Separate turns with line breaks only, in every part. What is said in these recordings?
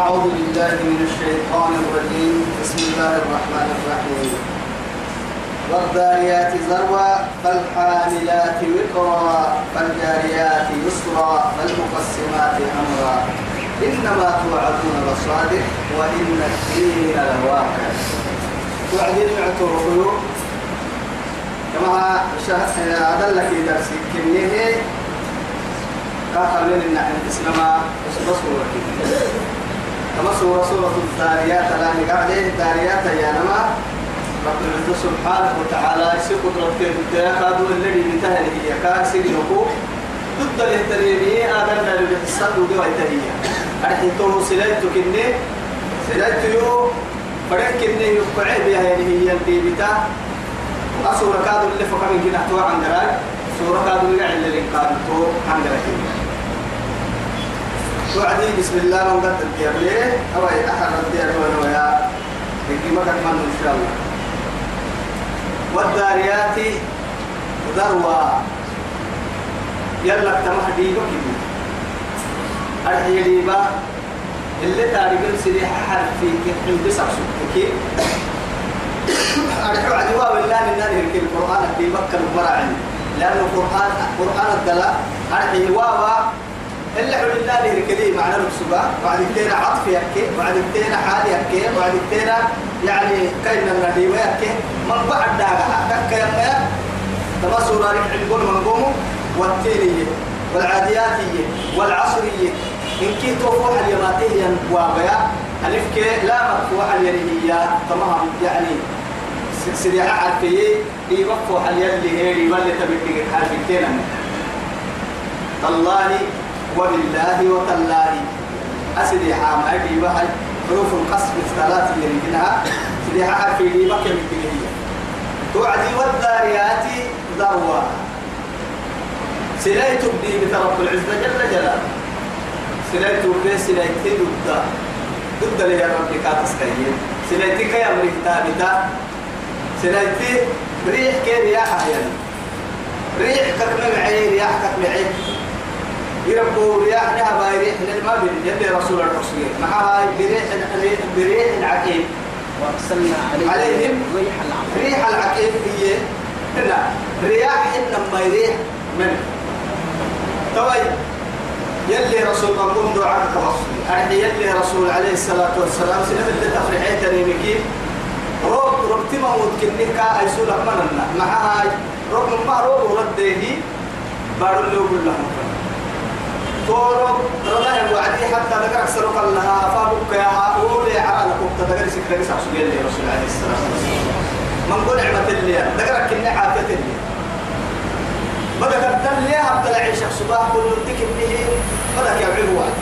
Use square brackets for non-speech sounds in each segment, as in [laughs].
أعوذ بالله من الشيطان الرجيم. بسم الله الرحمن الرحيم. والذاريات ذروا فالحاملات وقرا فالجاريات يسرا فالمقسمات أمرا. إنما توعدون لصادق وإن الدين لواقع. توعدين يعتبروا كما أدلك درسي كنيه كاكا من النحن تسلما بصورة كما سورة سورة الذاريات لا نقعد الذاريات يا نما رب العزة سبحانه وتعالى يسيق قدرته الدنيا. كادوا الذي بتهله هي كاسر يقول ضد الاهتريمي آدم اللي بتحسن ودي ويتهيه أرحي تو سلايتو كني. سلايتو يو. فرق كني يقعي بها هي اللي بتا أسورة كادوا اللي فقط من تو عن دراج سورة كادوا اللي عند اللي تو عن دراج توعدي بسم الله من قد الديار ليه أو أحد الديار ويا يجي مكان من إن شاء الله. والداريات ذروة. يلا تمح ديبا كده أرحي ديبا. اللي تاريخ سريح حرفي كحن بسع سكتكي أرحي عدوا بالله من نهر القرآن ديبا كان مرعن لأنه القرآن قرآن الدلاء. أرحي واوا اللي الله له الكريم معنى السبا وعد التينا عطف يكي وعد التينا حال يكي وعد التينا يعني كاين النبي ويكي من بعد داغا دكا يما تما سورة الحلقون من قومه والتينية والعادياتية والعصرية. إن كي توفوح اليماتية وابيا ألف كي لا مكفوح اليريهية تمام يعني سريعة عرفية يوفوح اليري هيري واللي تبدي حرفتين الله وبالله وتالله. أسدي حام أدي بحي. حروف القصف الثلاث يريدها. سدي حام في بكي مكتبية توعدي والذاريات ذروة. سلاي تبدي بترب العزة جل جلاله. سلاي تبدي سلاي تبدي ضد لي يا ربي سلاي تكا يا مريك تابتا سلاي ريح كيف يا حيان ريح كتم معي رياح كتم معي يربوا رياح بايريح يلي رسول معها بريح بريح العقيم
وأرسلنا عليهم,
عليهم
ريح العقيم
ريح العقيم هي لا رياح إنما يريح من توي يلي رسول قم دعاء توصل أرحي يلي رسول عليه الصلاة والسلام سنة اللي روب أماننا معها روب ما روب رديه بارو اللي يقول لهم. تورو رضا وعدي حتى ذكر أكثر لها فابك يا أولي على لكم تذكر سكرة سعسو لي رسول عليه الصلاة والسلام من قول نعمة اللي ذكر كني عافية اللي. بدك الدم ليه هبدا العيش صباح كل تك به بدك يا عبد واحد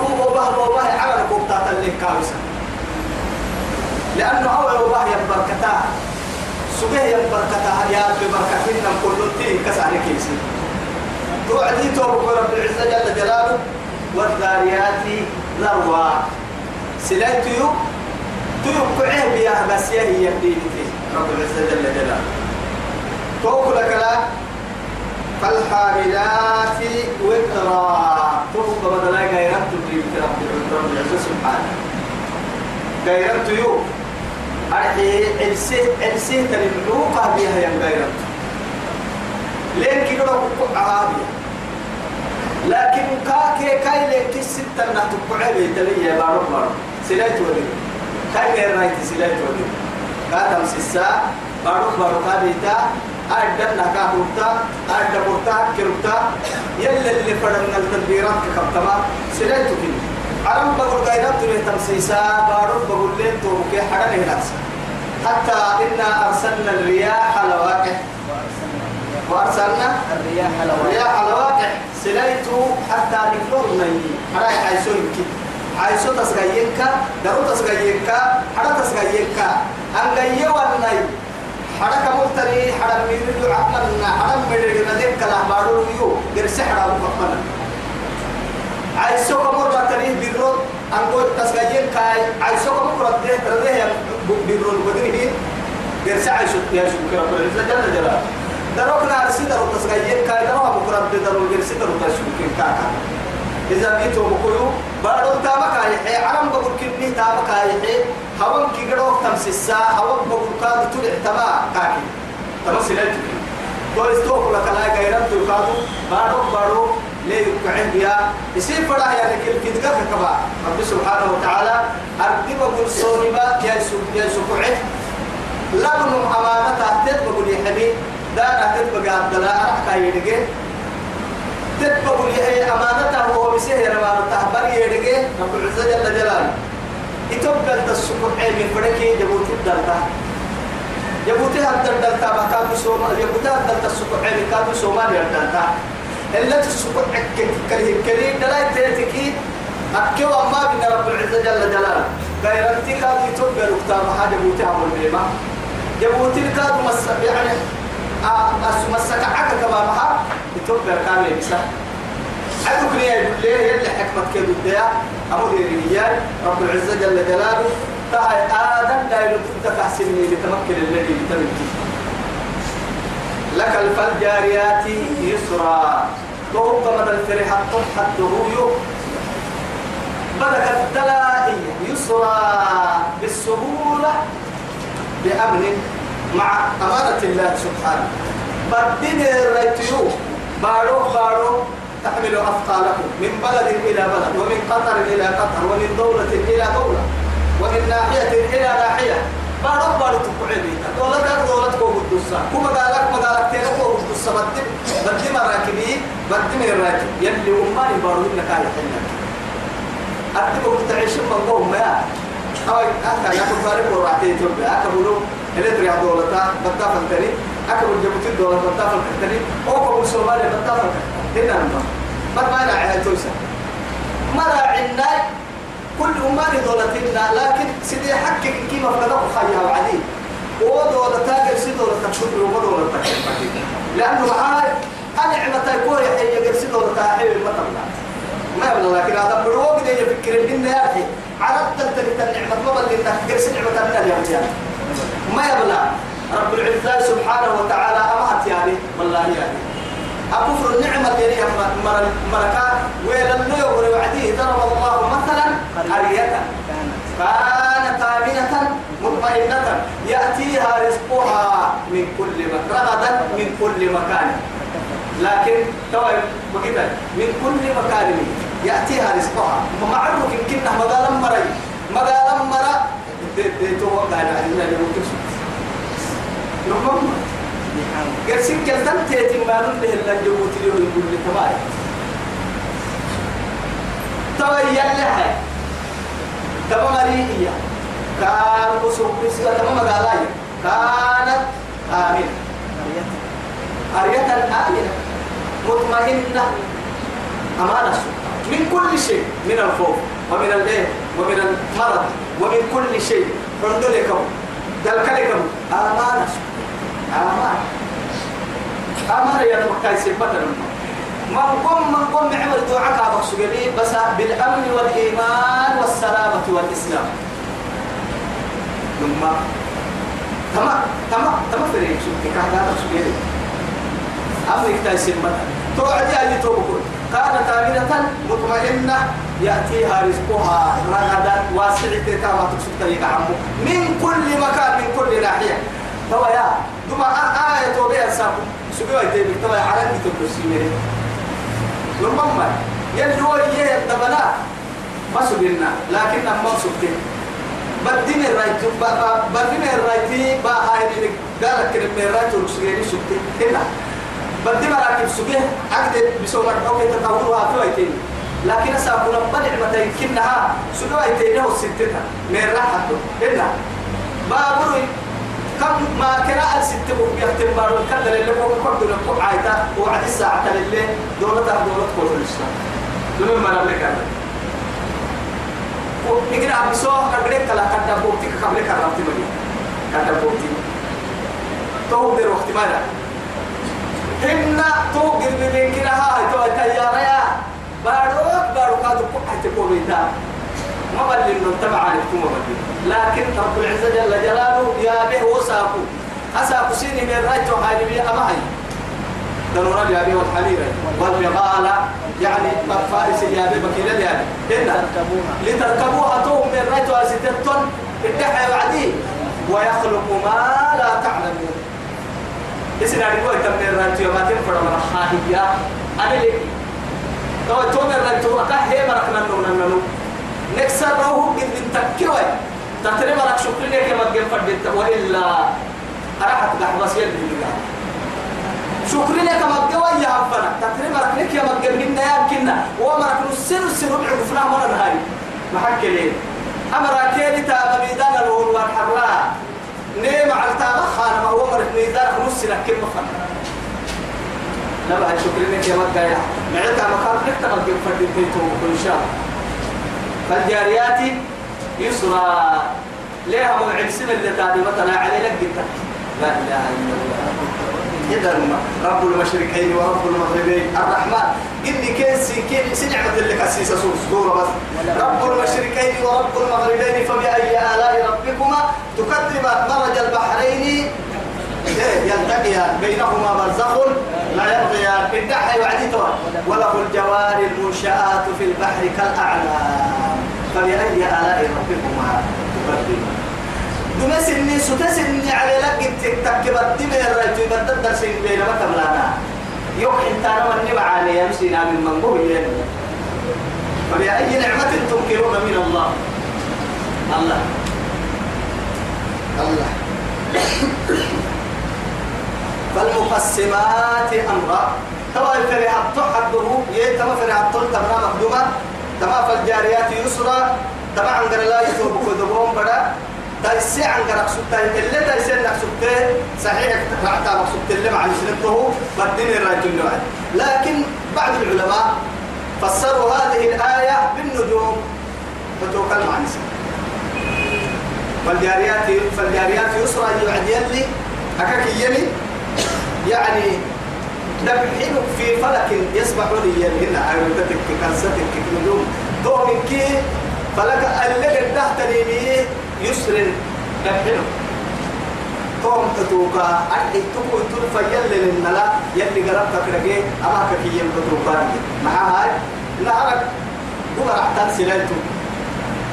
كوب وباه وباه على لكم تاتا اللي كاوسا لأنه أول وباه يبركتا. سبه يبركتا. يا ببركتنا كل تي كسر كيسي توعدي توبك رب العزة جل جلاله والذاريات ذروا سلاي تيو؟ تيو كعيه بيا بس هي يبديني رب العزة جل جلاله. توك لك لا فالحاملات وقرا. توك بدلا غيرت تجيب رب العزة سبحانه. غيرت يو أرحي إلسه إلسه تلمعوقها بها يا غيرت. لين كده عربي. لكن كاكي كاي لين كي ستة نحن تقعي بيتلي يا بارو بارو. سلايت ولي كاي غير رايت سلايت ولي كاتم سسا بارو بارو كابيتا أدنا كاهوتا أدنا بورتا كروتا يلا اللي فرنا التدبيرات ككتما سلايت كده عرب بقول غيرات تري تمسيسا بارو بقول لين توكي حرام هناس حتى إنا أرسلنا الرياح لواقع. وأرسلنا
الرياح
الرياح لواقع سليتو حتى نيني حراي عايسو يمكن عايسو تسغيينكا درو تسغيينكا حرا تسغيينكا أنغيي والناي. حرا كمولتري حرا ميريدو عقلنا. حرا ميريدو ندين كلا بارو يو. درسي حرا مقبنا عايسو كمولتري تريه بيرو. أنغو تسغيينكا عايسو كمولتري تريه بيرو. بدري درسي عايسو يا شكرا. جل جلاله. دروك نار سيدر وتسغيين كاي دروا بكرة بدر والجر سيدر وتشوكين كاكا. إذا ميتوا بكيو بارو تامك هاي علم بقول كني تامك هاي هون كي قدوك تمسسا هون بقول كادو تلع تما كاكي. تمسي لنتك تو استوك لك لا غيرت تكادو بارو بارو ليه يقعد بيا يصير فرح يا لك الكذبة كبا. رب سبحانه وتعالى أرتب بقول صوني با يا سوق يا سوق لابن أمانة تهتد بقول يا حبيب. دانا تد بقى عبد الله أحكا يدقى تد بقول يا أمانته هو بسهر أمانته بل يدقى رب العزة جل جلاله. يتوقع السوق عين فرقي جبوت الدلتا جبوت الدلتا بكادو سوما جبوت الدلتا السوق عين كادو سوما الدلتا إلا السوق كريه كريه دلاي تيتكي أكيو أما بنا رب العزة جل جلاله. غير انتكا يتوقع الكتاب حاجة بوتها والبيما جبوت الكاد مس يعني مسك عكا كما مها يتوقع كامل بسا عدوك ليه ليه يلي حكمة كده الديا أمر الرجال رب العزة جل جلاله تعال آدم لا يلتفت تحسنني لتمكن الذي بتمكن لك الفالجاريات يسرا وهو مدى الفرحة حتى هو بدك الدلائي يسرا بالسهولة بأمن مع أمانة الله سبحانه. بدين الريتيو بارو بارو تحمل أثقالكم من بلد إلى بلد ومن قطر إلى قطر ومن دولة إلى دولة ومن ناحية إلى ناحية. بارو بارو تقعدي دولة دولة قدوسا كما قالك ما قالك تيرا كو قدوسا بدي بدي مراكبي بدي من الراكب يلي أماني بارو إنك على حلك أتبقى تعيش من قوم يا أو أكا يأكل فارق ورعتي تربي أكا بلو إلتري دولتا بتا فلتري أكا بلجبوتي دولة بتا فلتري أو كبول سومالي بتا فلتري هنا نما ما ما نعيها تويسا مرا عنا كل أماني دولتنا لكن سيدي حقك كيما فلدق خيها وعدي ودولتا قرسي دولتا شكر وما دولتا لأنه معاي أنعمة يكون يحيي قرسي دولتا حيوي المطلع ما يبلغ لكن هذا بروق دي يفكر إن يا أخي عرفت تلك النعمة ما بل إنك قرس نعمة من اليوم ما يبلغ رب العزة سبحانه وتعالى أمهت يعني والله يعني. أكفر النعمة اللي مركا ويل النور وعديه ضرب الله مثلا قرية. كانت آمنة مطمئنة. يأتيها رزقها من كل مكان رغدا من كل مكان. لكن توي بقيتا من كل مكان يأتيها رزقها. ومعرك يمكن مقالا مري. مقالا مرا ديتو قاعد عندنا يمكن نعم قرسين كلتن تيتي ما نله إلا جبوت له يقول لي تماي توي يلها تمام مريئية من كل شيء من الخوف ومن الليل ومن المرض. ومن كل شيء. فندلكم دلكلكم أمانة أمانة أمانة يا مكاي سبتنا من قم من قم عمل كابك سجلي بس بالأمن والإيمان والسلامة والإسلام. ثم تمام تمام تمام فريق شو؟ كهذا سجلي أمريك تايسين مثلا توعدي اللي توقف كانت آمنة مطمئنة. يأتيها رزقها رغدا واسعة كما تقصد طريق عمو من كل مكان من كل ناحية. توا يا دما آية توبيا ساكو. سبوا يتبك توا يا عربي تبرسيمي لما يلي هو يه الدبنا ما سبينا لكن أما سبتين بدين الرايت بدين الرايتي با هاي قالك كلمة الرايت ورسيني سبتين هنا. بدي مراكب سبيه عقد بسوم أوكي تطورها في ويتين لكن سأقول بل نعمة كنها سبيه ويتين هو ستتها من راحته هنا بابر كم ما كنا الست بيختم بارو. كذا اللي هو كل دول عايتا. وعد الساعة اللي دولة دولة كل الإسلام. لمن ما نبلك هذا نقرأ بسوء. كبرك كلا. كذا بوتي كبرك كذا بوتي بني كذا بوتي تو در وقت ما هن توقر ببين كده هاي تو تيارة يا باروك باروك هذا كحة إنت ما بل إنه تبع عليكم ما بل لكن رب العزة جل جلاله يا به وساكو أساكو سيني من رايتو هاي بي أما هاي. دنورا اليابي والحمير والبغال يعني فارس اليابي بكيل اليابي هنا
تركبوها
لتركبوها توم من ريت واسيتتون الدحى وعدي. ويخلق ما لا تعلمون. إسنا نقول تم من ريت وما تنفر من الحاهية أنا لي تو توم من ريت وكا هي مركنا نمنا نمنا نكسر روح قد من تكوي تتري مرك شكرا كما تجيب فردت وإلا أراحت بحبس يلي شكرا لك مجوا يا عبنا تتري مرك لك يا مجوا منا يمكننا ومرك نسر نسر ربع فلان مرة هاي ما حكي ليه أمر كيري تاب ميدان الأول والحراء. نيم على تاب خان ما هو مرك ميدان لك كم فن شكرا لك يا مجوا يا. معتا مكان لك تمجوا فردت بيتو إن شاء فالجاريات يسرى. ليها موعد سنة اللي تابي مثلا علي لك جدا. لا إله إلا الله. إذا رب المشرقين ورب المغربين. الرحمن. إني كيسي كين سنعمة اللي كسيسة سورة بس. رب المشرقين ورب المغربين فبأي آلاء ربكما تكذبان. مرج البحرين يلتقيان بينهما برزخ لا يبغيان الدحى وعدتها وله الجوار المنشآت في البحر كالأعلام فبأي آلاء ربكما تكذبان دمس إني ستس إني على لك تكتب الدم الرجل بدل درسين بين ما تبلانا يوم إنت أنا من معاني يمسينا من منبوه ين فبأي نعمة تنكرون من الله؟ الله. الله. فالمقسمات أمرا. توا فرح الطحده يتما فرح الطل تمام مخدومة. تما فالجاريات يسرا. تما عن لا يتوب كدبهم بدا تايسي عن قرق سبتين اللي تايسي صحيح رعتا مقصود اللي مع سنته بدين الرجل نوعي لكن بعض العلماء فسروا هذه الآية بالنجوم. فتوكل مع نساء فالجاريات فالجاريات يسرى يعد يلي أكاك يلي يعني دبحينك في فلك يسبحون يلي هنا عيوتك كنستك نجوم دوم كي فلك اللي قد تهتني يسر دبحينك توم تتوكا أنت تكو تلفا يلي للنلا يلي قربتك رجي أماك كي يمكتوكا مع هاي نهارك قمر أحتان سلايتو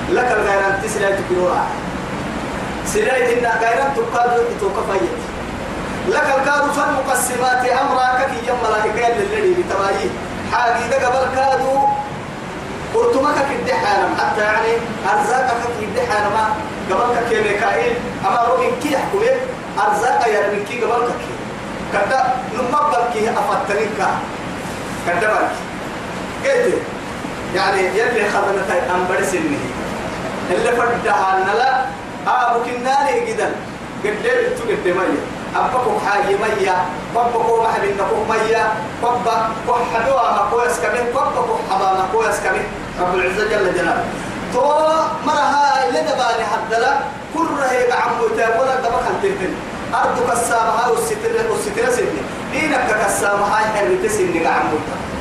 لك الغيران تسلايتو كنورا سلايت إن غيران تقاد توكا فايت. لك الكادو فالمقسمات أمرا كي يم ملائكة للذي بتبايي حاجي ده قبل كادو قرطمك كده حالم. حتى يعني أرزاقك كده حالم. قبل كي ميكائيل. أما روين كي يحكم أرزاق يا من كي قبل كي. كده نمبر كي أفتنك كده برك قلت يعني يلي خدمت أنبر سنه. اللي فدها نلا أبو كناني جدا. قدر تقد أبقوا حاجة مية بابقوا محل نقوم مية بابا كحدوا ما كويس كمين بابا كحبا ما كويس كمين. رب العزة جل جلاله. تو مرها اللي دباني حدلا كل رهيب عمو تابولا دبا خلتين أرضك السامة والستر والستر سني دينك كالسامة هاي حريت سني عمو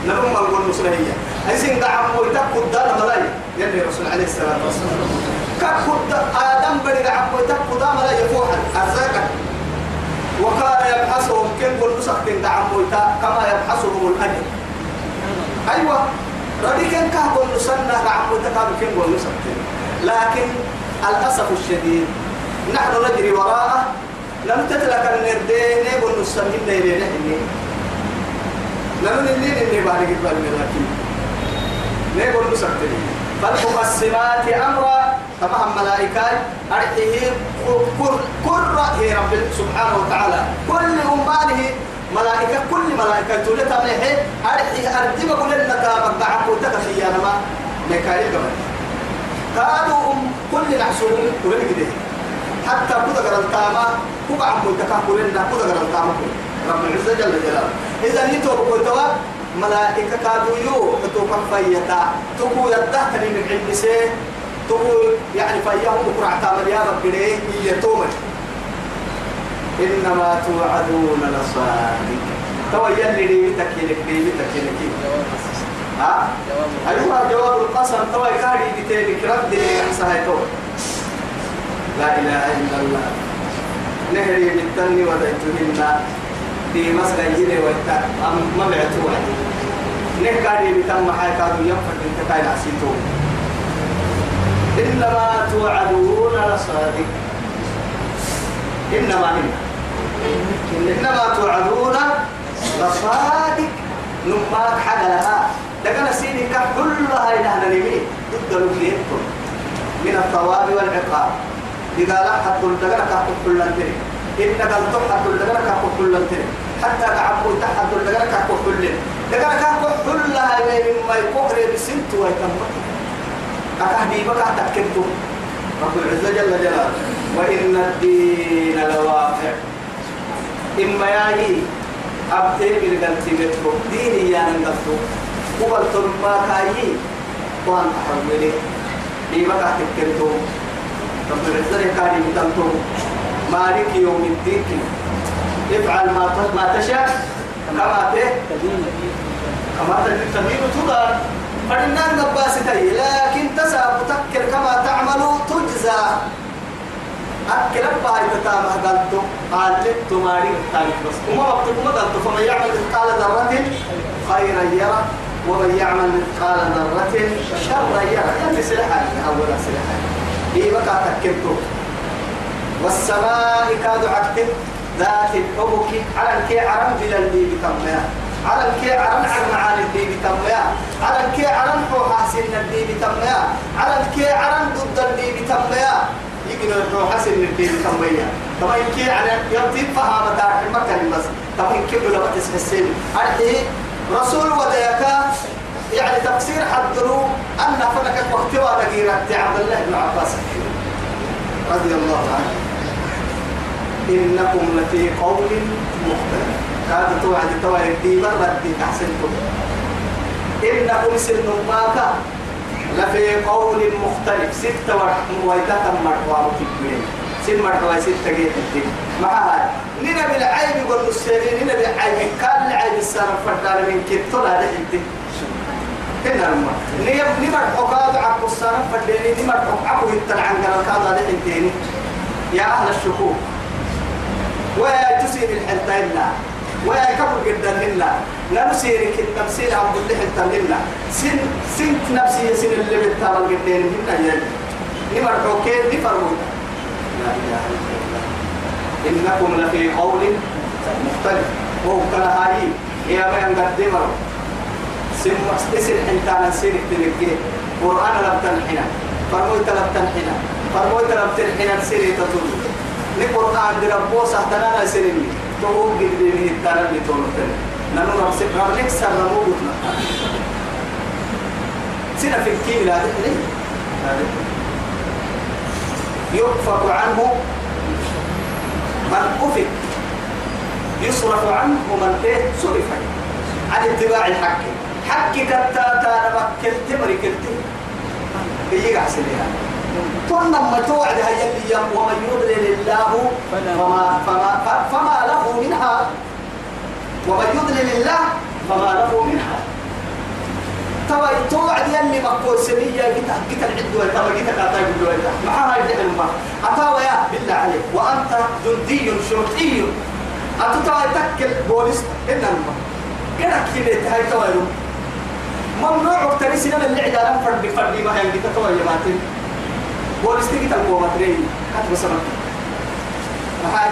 نلوم القول مسلمية هاي سني عمو تاكد دانا ملاي يلي رسول عليه الصلاة والسلام. كاكد آدم بدي عمو تاكد دانا ملاي فوحا. أرزاقك وكان يبحثهم كم قل نسختين دعمويتا كما يبحثهم الأجر. أيوة. ردي كان كهب نسنة دعمويتا كانوا كم قل نسختين لكن الأسف الشديد نحن نجري وراءه. لم تتلك النردين قل نسنين نيرين نحن. لم نلين إني بارك بالي لكن نقول نسختين فالمقسمات أمرا تمام ملائكة أرحيه كر كر هي رب سبحانه وتعالى. كل أمانه ملائكة كل ملائكة تولي تمنيه أرحيه أردب قول لنا تابك دعك وتكخيانا ما ميكائيل قبل كانوا كل نحسوهم كل كده. حتى كده قرر التاما كوكا عمو تكاكل لنا كده التاما رب العزة جل جلاله. إذا نيتو بقول ملائكة كادوا يو تتوقع فيتا تقول الدهتني من عند سيه تقول يعني فيهم بكرة اعتمر يا رب ليه؟ هي تومر إنما توعدون لصادق. تو يلي ريبتك يلك ريبتك يلك ها؟ أيوة جواب القسم. تو كاري بتيبك رد يحسها تو لا إله إلا الله. نهري بالتن وديتهن دي مسجد ويتا. ما بعتوا عدي نكادي بتم حي كادوا ينفر انت كاين عسيتو إنما توعدون لصادق. إنما إن إنما توعدون لصادق. نماك حاجة لها. لكن سيدي كلها إلى نمي ضد الوكيتكم من الثواب والعقاب. إذا لا حد الدجرة كحد كل الدنيا إن قال تحد الدجرة كحد كل الدنيا حتى كعبوا تحد الدجرة كحد كل الدجرة كحد كلها مما يقهر بسنت ويتمت أكهدي بقى تكتب رب العزة جل جلاله. وإن الدين لواقع. إما ياهي أبتي قلتي بيتكم. ديني يا نقلتو قبل تنبا كاي وان تحولي دي بقى تكتب رب العزة كاري بتنتو مالك يوم الدين. افعل ما تشاء. كما
تدين
كما تدين. تدار فإننا نباستي لكن تساب تكر كما تعمل تجزى. أكل أبا يتتامه قلت قال لبت ماري الثالث بس. وما ما قلت فمن يعمل مثقال ذرة خيرا يرى. ومن يعمل مثقال ذرة شرا يرى. يعني سلحة أولا سلحة. إيه بقى تكبته والسماء كاد عكتب ذات الحبك. على الكي عرم بلا اللي بتمها على الكي عرم عن معاني اللي بتمها على الكي عرم حو حاسن اللي بتمها على الكي عرم ضد اللي بتمها يقدر حو حاسن اللي بتمها طبعا الكي على يرتيب فها متاع المكان بس طبعا كيف لو تسحسين. أرحي رسول وديكا يعني تفسير حضروا أن فنك وقت ودقيرة عبد الله بن عباس. رضي الله عنه. إنكم لفي قول مختلف. هذا توعد توعد دي مرة دي تحسنكم إنكم سن ماكا لفي قول مختلف. ستة ويتاتا مرحوة متكوين سن مرحوة ستة جيت الدين. مع هذا نينا بالعيب يقول السيرين نينا بالعيب كان العيب السنة فردان من كتو لا دحيتي هنا لما نيم نمر حقاد عقو السنة فرداني نمر يتلعن قال كذا دحيتيني يا أهل الشكوك. ويا تسير الحلتا إلا. ويا كبر جدا إلا. نمسيرك التمثيل عبد الله حلتا إلا. سن سن نفسي سن اللي بتطلع جدا هنا يعني نمر حوكين نفرمون لا إله إلا إنكم لفي قول مختلف. وهو كان هاي يا ما ينقدم سن اسن حنتانا سيرك تلقيه. قرآن لبتن حنا فرمويت لبتن حنا فرمويت لبتن حنا سيري تطول. نقرآن دي ربو سهتنا سيرني تقول قد دي من التانا اللي تولتني نانو ربسك ربك سر رمو قتنا سنة في الكيم لا تحلي يؤفك عنه من أفك يصرف عنه من إيه صرف عن اتباع الحق حق كتا تانا مكلت مريكلت بيجي أحسن كنا ما توعد هي اللي ومن يضلل الله فما فما فما له منها. ومن يضلل الله فما له منها. توا توعد يلي مقول سنية جيت جيت العد ولا جيت كاتا يقول ولا معها هاي الحلم أتوا يا بالله عليك. وأنت جندي شرطي. أتوا تكل بوليس إن الماء كده كده هاي توا ممنوع ترسينا اللي عدالة فرد بفرد ما هي جيت توا يا باتين بوليس تيجي تلقوا ماترين كاتب سمك هاي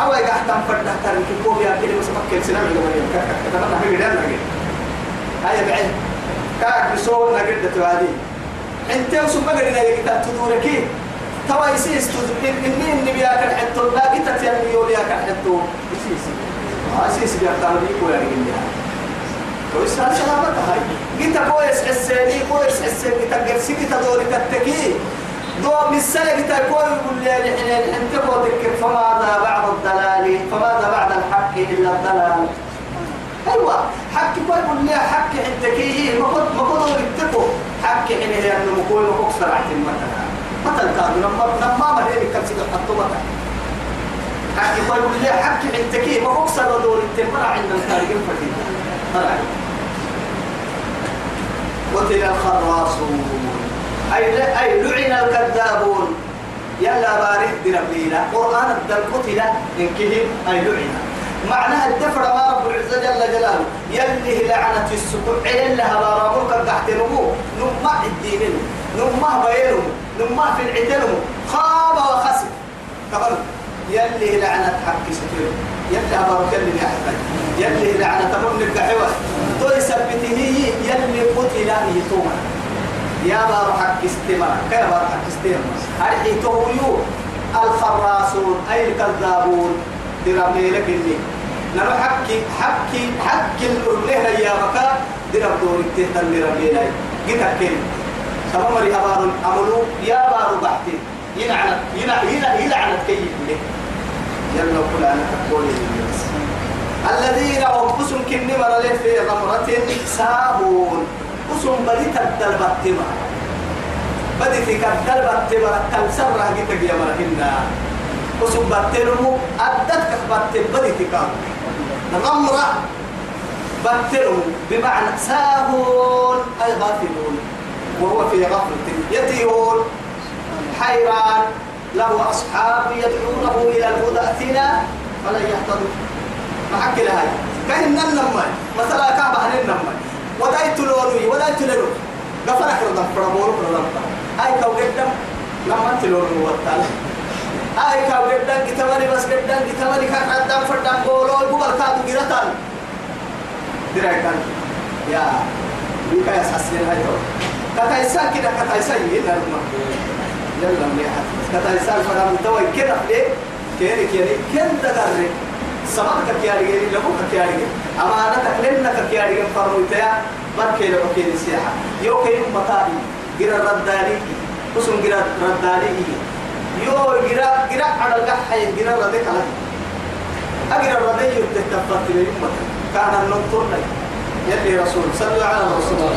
أو إذا أحتم فرد أحتر كيكو بيا كده بس من الأول كذا كذا ما في بدان لكن هاي بعين كاك بسول نقدر توادي أنت وسوف قلنا لك تدورك توا يسيس تدور إني إني بيا كان حتى لا قلت تيامي يولي كان حتى يسيس يسيس بيا تامي رجلي كويس هذا سلامة هاي قلت كويس حسيني كويس حسيني تقرسي تدورك التكي دو مسألة بتكون يقول لي الحين أنت تذكر فماذا بعد الضلال؟ فماذا بعد الحق إلا الضلال؟ أيوة حق يقول لي حق أنت كي ما كنت ما كنت بتكو حق حين هي أنه مكون مكسر عتم مثلا مثلا كانوا لما لما ما هي كم سيد حطوا مثلا حق يقول لي حق أنت كي ما مكسر دور التمرة عند الخارجين فتينا طلع قتل الخراصون أي أي لعن الكذابون. يلا بارك بربينا قرآن الدل قتل إنكهم أي لعن. معناها الدفر ما رب العزة جل جلاله. يلي لعنة السكون. عين لها بارابوك تحت نمو. نما الدين. نما بينه نما في العتنم خاب وخسر. كمان يلي لعنة حق ستير. يلي أبارك اللي يحتاج يلي لعنة تمر الدعوة توي سبته يلي قتل يتوما يا بار حق استمر. كيف بار حق استمر؟ أرحي تويو. الخراسون أي الكذابون. درامي لك اللي نرى حكي حكي حكي الأرليه يا بكا. درام دوري تهتم درامي لك جيت أكل تمام يا بار أملو يا بار بحتي. يلعنت يلعنت يلعنت كيف لك يلا كل أنا تقول الذين هم قسم كن مر في غمرة سابون قسم بديت الدلبة تمر بديت الدلبة تمر تنسر جيتك يا مرهنا قسم بتلمو أدتك بت بديت كام. غمرة بتلمو بمعنى سابون أي غافلون. وهو في غفلة. يتيهون. حيران. له أصحاب يدعونه إلى الهدى. أتنا فلن يهتدوا. معك لهاي. كهن النمى مثلا كعبة هن النمى ودايت لوري ودايت لوري غفرك رضا فرمور رضا أي كو قدام لما تلوري وطال. أي كو قدام كتابني بس قدام كتابني كان قدام فردام قولو يقول كادو جرتان درايكان يا بيكا يسحسين هاي كتايسان كده كتايسان يلا يلا مليحة كتايسان فرام توي كده ليه كيري كيري كن دغري سبب كياري جيري لو كياري جيري أمانة لنا كياري جيري فرموتيا بركي لو كيري سياحة. يو كيري مطاري جرا رداني قسم جرا رداني يو جرا جرا على القحة جرا ردك على أجرا ردي يتكفت لي كان النطور يلي رسول صلى الله عليه وسلم.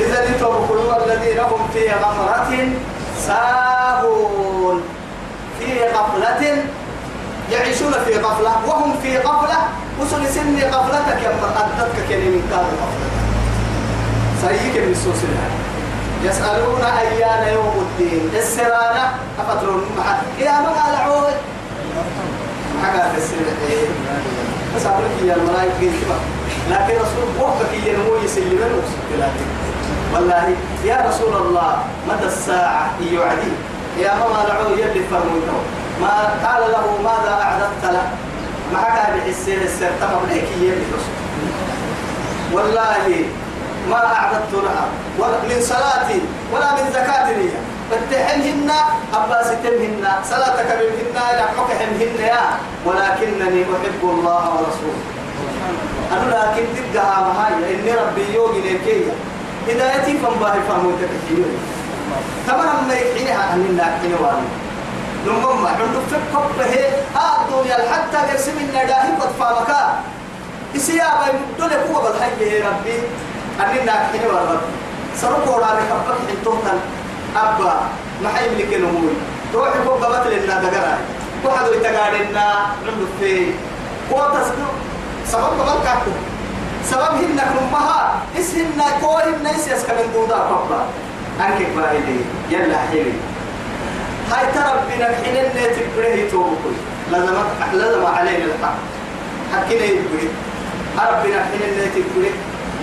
إذا لتوكلوا الذين هم في غمرة ساهون. في غفلة يعيشون في غفلة وهم في غفلة. وصل سن غفلتك يا أدتك كلمة كان غفلة. سيك من السوس يسألون أيان يوم الدين. السرانة أفترون محا يا من على عود؟ حاجة في السنة. بس أقول لك يا الملائكة لكن رسول وقتك ينمو يسلمون وسكلاتك والله يا رسول الله متى الساعة يعدي؟ يا ماما لعو يلي فرموته ما قال له ماذا أعددت له؟ ما كان بحسين السر تمام ليك والله ما أعددت لها من صلاتي ولا من زكاتي فتحمهن أباس تمهن صلاتك بمهن يحمك حمهن يا ولكنني أحب الله ورسوله. أنا لكن تبقى مهاي إني ربي يوغي لكي هدايتي فنباهي فهمو تكتير تمام ما يحينها أن الله نمم عندو في قبه آه الدنيا حتى يرسم النداهي قد فامكا إسيابا يمدون قوة بالحي ربي. أن الله كنواني سرقوا رامي كبك حنتوهن أبا ما حيملك نموي روحي فوق قبط لنا دقرا وحدو يتقارنا عندو في. قوة سبب قبل كاكو. سبب هنك نمها اسهن كوهن نيس يسكن دودا بابا أنك باهلي يلا حيلي. هاي تربنا حين النت بره توبكوي لازم لازم علينا الحق. حكينا يبري. ربنا حين النت بره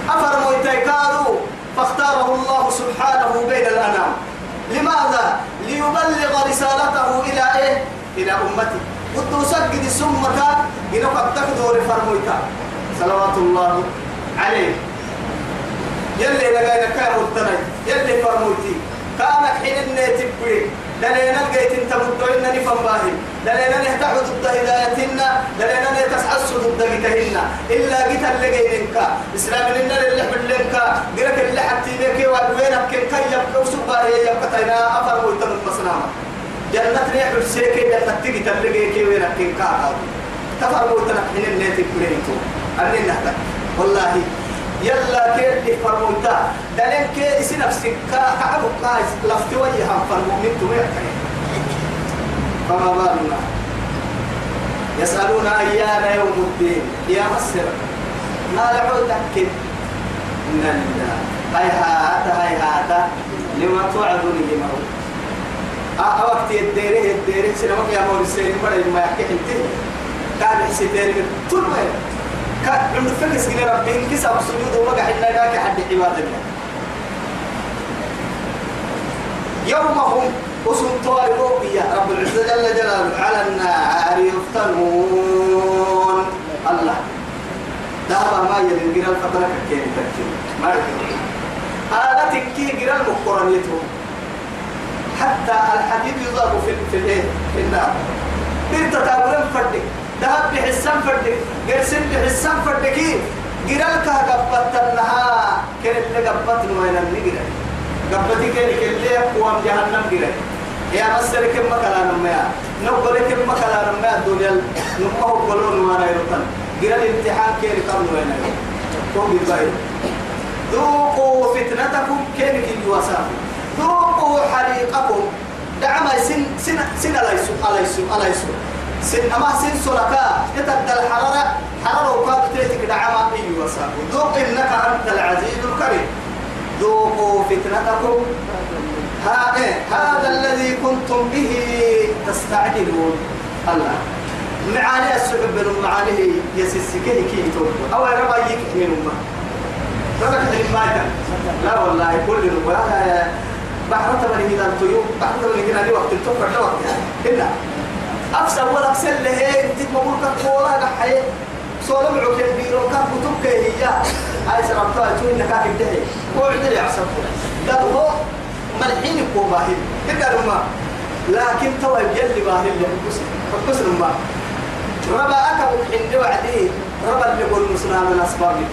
أفرموا يتكادوا فاختاره الله سبحانه بين الأنام. لماذا؟ ليبلغ رسالته إلى إيه؟ إلى أمته قد سجد سمك إنه قد تقدر فرمويتا صلوات الله عليه. يلي لقينا كان متني يلي فرموتي. كانك حين النيتي بكري دلينا لقيت انت مدعونا نفهم باهي دلينا نهتعد ضد هدايتنا. دلينا نتسعس ضد قتهن إلا قت اللي قينك إسلام لنا اللي حلنك قرك اللي حتى بك وين كن كي يبقى وسبا هي يبقى تينا أفر ويتم المسنامة جنة ريح السيكي جنة تيجي تلقي كي وين كن كاها تفر حين النيتي بكري أني نهتك والله. يلا كيف فرموتا دلين كي اسي نفسك. كعب قايس لفتي وجهها فرمومين تميعك فما بالنا؟ يسألون أيان يوم الدين. يا مصر ما لعود أكد إن لله. هاي هاتا هاي هاتا. لما توعدون لما أوقت الديره الديره سنوك يا السيرين بڑا ما يحكي حنتين كان حسيتين طول ما كان عند فكس كنا ربين كسب سجود وما قاعد نلاقي حد عبادة يوم هم أسم طائروا يا رب العزة جل جلاله على النار يفتنون. الله. دابا ما يدين قرا الفترة كيف تكتب ما يدين هذا تكي قرا المقرنيته حتى الحديد يضرب في في النار. إنت تقول فردك ذهب بحسن فردك قرسن بحسن فردك قرا لك قبت النها كان اللي قبت وين النقرا قبتي كان اللي قوام جهنم قرا يا مسر كم كلام ما نقول كم كلام ما الدنيا نمه قولون ما نيرتن قرا الامتحان كان كم وين؟ قوم بالباي ذوقوا فتنتكم كان كي يواسا ذوقوا حريقكم. دعما سن سن سن على يسوع على يسوع على يسوع. سن أما سن سلكا يتبدل الحرارة حرارة وقاد تريتك دعما أي وسا ذوق إنك أنت العزيز الكريم. ذوقوا فتنتكم. ها إيه هذا الذي كنتم به تستعجلون. الله. معاني السحب من معانيه يسسكه كي توب. أو ربا يك من أمه. ربك حلم لا والله كل ولا بحر تبني من الطيور بحر تبني من الوقت. التوفر لا وقت أفسر ولا أفسر له تتمقول كقولا نحي صور معك البيرو كان كتبك هي. هاي سرطان تقول إنك كاك الدهي هو عندي يعصب قال هو ملحين يكون باهي. كده ما. لكن تو يجلي باهي اللي بكسر بكسر ما ربا أكبر عندي وعدي. ربا اللي يقول مسلم من أسبابك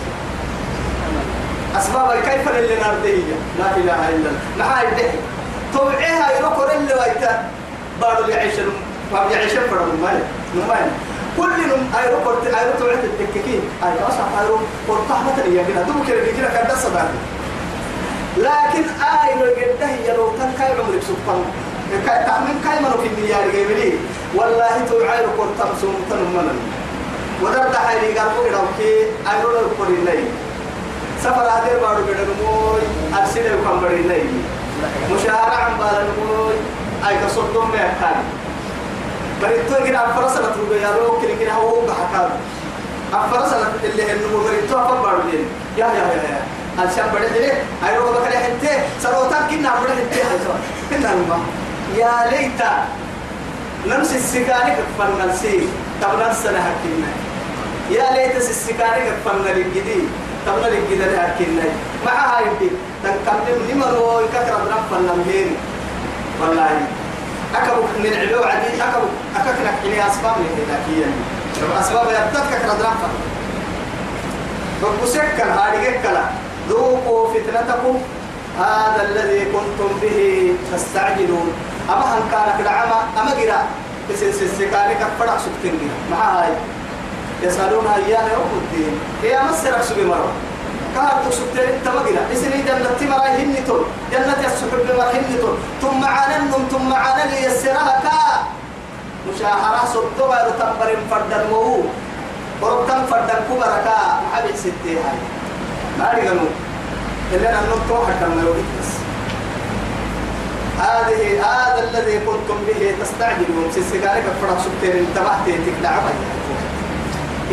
أسباب كيف اللي نرديه لا إله إلا الله. نحاي ده توعيها يروكو اللي ويتا. بارو يعيشن ما يعيشن فرد مال مال كل نم أيروكو أيروكو توعيت التككين أي أصلا أيروكو قرطة مثلا يا بنا دوم كده بيجينا كذا صدق لكن أي لو جده يلو تن كاي عمرك سبحان كاي تعمل كاي منو في المليار جيبلي والله توعي لو قرطة مسوم تنمنا ودرت حالي قالوا كده أوكي أيروكو قرين لي. سفر هذا بارو بدن موي أرسل يكون بدن لي. مشاهرة عن بالن موي أي كصدوم ما كان بريتو كده أفرس أنا تروح يا رو كده كده هو بحكام أفرس أنا اللي هنو بريتو أفر بارو لين يا يا يا يا. الشاب بدن لي أي رو بكرة حتى. سروتان كنا بدن حتى هاي كنا ما يا ليت نمس السكاني كفن نسي تبنا السنة حكينا. يا ليت السكاني كفن الجديد تبنا كده لكن مع هاي دي. تنكمل لمن هو يكثر درب النمهين والله. أكبر من علو عدي أكبر. أكثر إلى أسباب لكن أسباب يبتدك كثر درب فبسكر هذه كلا ذوقوا فتنتكم. هذا الذي كنتم به تستعجلون. أما هن كان كدعما أما جرا بس السكاني كفرق سكتين مع هاي؟ يسألون أيان يوم الدين. هي مسرك سبي مرة. كهر تسكتين تمقنا إسني جنة تمرا هنتون جنة السحب مرا هنتون ثم عاننهم ثم عانن يسرها كا مشاهرة صدوا رتنبر فردا وهو وربتن فردا كبركا محبي ستي هاي. ما رجلوا إلا أن نطوح حتى بس هذه هذا الذي كنتم به تستعجلون. سيسكارك فرق سكتين انتبهت تكدعوا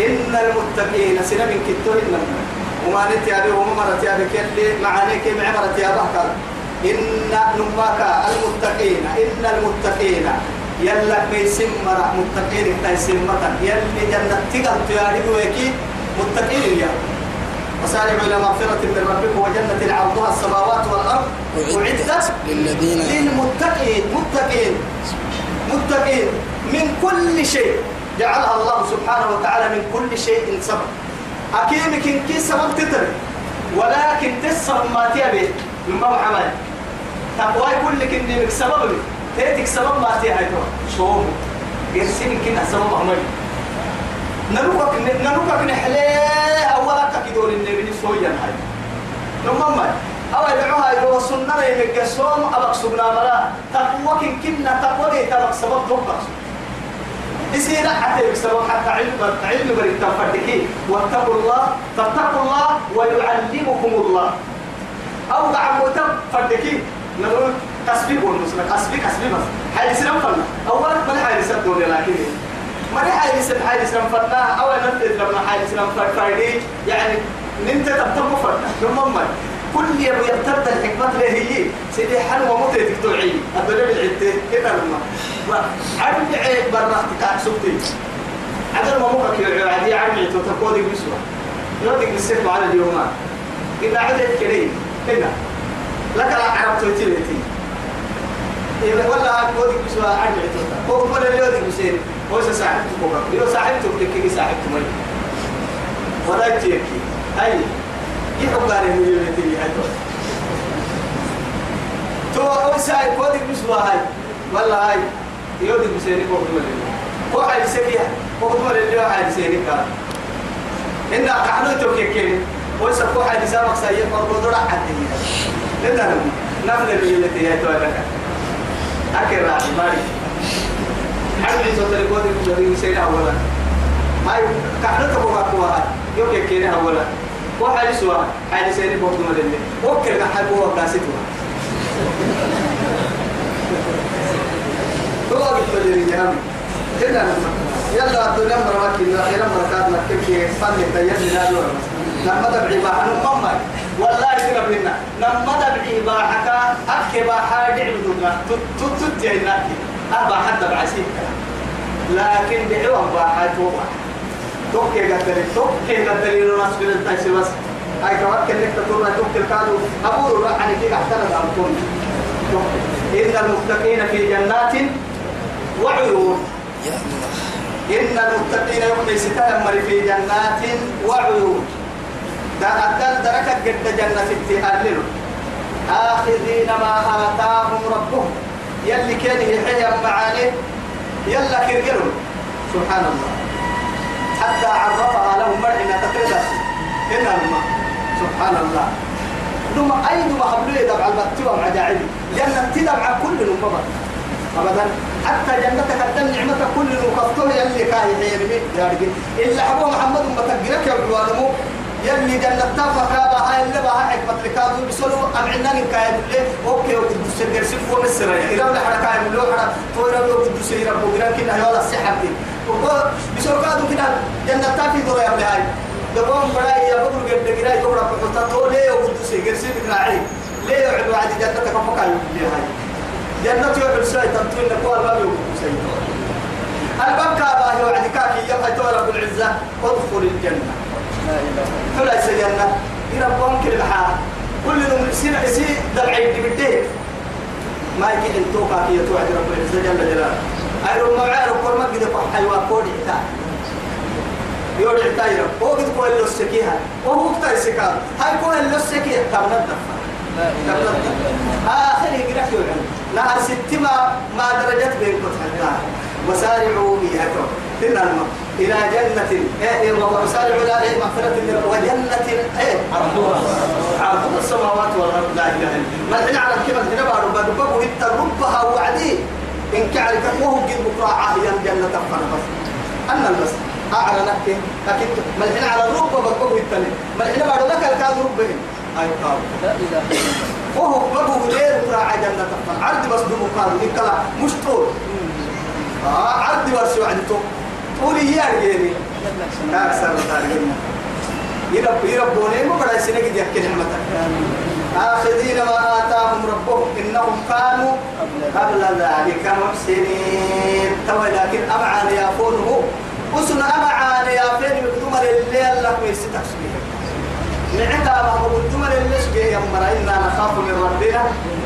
إن المتقين سنة من كتوه إنما وما نتي أبي وما مرت يا بك اللي معانيك يا بحكر إن نماك المتقين إن المتقين. يلا كيسم مرة متقين كيسم مرة يلي جنة تقل تياري ويكي متقين يا. وسارعوا إلى مغفرة من ربكم وجنة عرضها السماوات والأرض. أعدت
للذين
للمتقين متقين متقين. من كل شيء جعلها الله سبحانه وتعالى من كل شيء سبب. أكيد كن كي سبب تتر ولكن تسر ما تيابي من باب عمل. تقوى كل كن دي سبب تيتك سبب ما تيابي شو يرسين كنا سبب عمل نروكك نروكك نحلي. أولا كدور النبي سويا هاي. نمما أو يدعوها يدعو السنة يمكسوم أبقى سبنا ملا تقوى كن كنا تقوى تبقى سبب تبقى يصير حتى يكسبوا حتى علم علم بريد واتقوا الله فاتقوا الله ويعلمكم الله. أو دعم تفردكي نقول كسبي بون مسلم كسبي كسبي بس. حي سلام فلنا أولا بل حي سدون لكن. مري حاجة سب حاجة سلام فرنا أو نفذ لما حاجة سلام فرفايدي يعني ننت تبتم فرنا ثم ما كل يوم يرتد الحكمة اللي هي سيدي حلوة ومتى تكتوعي الدنيا بالعدة كده لما عرب عيب برا تكاع سبتي. عدل ما ممكن يعيب عدي عرب عيب تتكودي بسوا يودي بالسيف على اليومان إذا عدت كريم هنا لك لا عرب تويتي إذا ولا كودي بسوا عرب عيب هو كل اللي يودي بسير هو ساعدته بكرة. يو ساعدته بكي ساعدته مي ولا تيكي أي يحب من يتي هاي؟ تو أول ساعة كودي بسوا هاي. ولا هاي. يودي ولا هو عايز سكيها كودي ولا عايز سكيها كان إن كحلو توكيكين ويسكو حد سامك سيء فرقو درع حدي لنا نفل اللي هي توالك. أكيد راح ماري. حد يسوي تلقوني كذي سيد أولا. هاي كحلو تبغى كوا يوكيكين أولا. وحد سوا حد سيد بوكو مدلني وكل كحل هو بلاسيتوا قلت لي يا عمي. كده يلا الدنيا مرة كنا خيرا مرة كانت مكتب صلي تيجي لا دور لما تبعي باحنا مما والله يقرب لنا لما تبعي باحك أكبا حاجة عندنا تتت جيناك أبا حتى بعسيك لكن دعوة باحة توبة. توكي قدري توكي قدري ناس في التايسي بس. هاي كمان كنك تقول توكي الكادو أبور راح عنك احترد أمكن إن المتقين في جنات وعيون. إن المتقين يوم ستهم في جنات وعيون. دا أدل دركة قد جنة التهالل آخذين ما آتاهم ربهم. يلي كان يحيى معاني يلا كرجلهم سبحان الله حتى عرفها لهم مرعنا تقريبا. هنا الماء. سبحان الله ثم أي ثم قبله يدبع المكتوب مع داعي جنة تدبع كل المبر أبدا. حتى جنتك الدم نعمتك كل المكفتوه يلي كاهي حيرمي يا رجل إلا حبوه محمد متقرك يا عدوانمو يلي جنة تافا كابا هاي اللي بها حكمة لكادو بسلو أمعنا نكايد اللي أوكي وقد بسجر سفو مصر. إذا ولا حدا كايد اللي حدا طويرا وقد بسجر ربو قران كنا يولا السحب دي. بسلو كادو كنا جنة تافي دورا يا هاي. دبون براي يا بدر قد قراي دورا بحطة تو ليه وقد بسجر سفو راعي ليه يعدوا عادي جنة كفوكا اللي هاي. جنة يوعد ساي تنتوين نقوى الباب يوعد ساي الباب كابا يوعد كاكي يبقى رب العزة. ادخل الجنة. فلا سجنة يربون كل بحار كل يوم يصير يصير دلعي بديه ما يجي انتو كاكي يتوعد رب العزة جل جلاله. أيرو ما عارف كل ما قد يقول حيوان كودي عتا يودي عتا يرب. هو قد كل اللي السكيها وهو كتا السكار هاي كل اللي السكيها كم ندفع آخر يقرأ يوعد. نهر ستما ما درجت بين كتحنا وسارعوا إن الماء إلى جنة إيه وسارعوا إلى مغفرة وجنة إيه عرضها. السماوات والأرض. لا إله إلا ما الحين على كيف بارو بارو بارو إنت ربها وعدي إن كعلك وهو قد بكرة عاهيا جنة فانا بس أنا بس أعلنك أكيد ما الحين على الرب بارو التاني ما الحين بارو ذكر كان ربهم أي قال
لا إله إلا الله
وهو بقوا غير راعي جنة عرض بس بمقال نكلا مش طول. آه عرض بس وعدته طولي هي أرجعني أكثر تارجنا يرب يربوني ما بدأ سنة قد يحكي نعمتك. آخذين ما آتاهم ربهم. إنهم كانوا قبل ذلك محسنين. تو لكن أمعان يافونه وسن أمعان يافين مكتومة الليل لك ويستك نعتا ما الجمل اللي سجيه يا إنا نخاف من ربنا.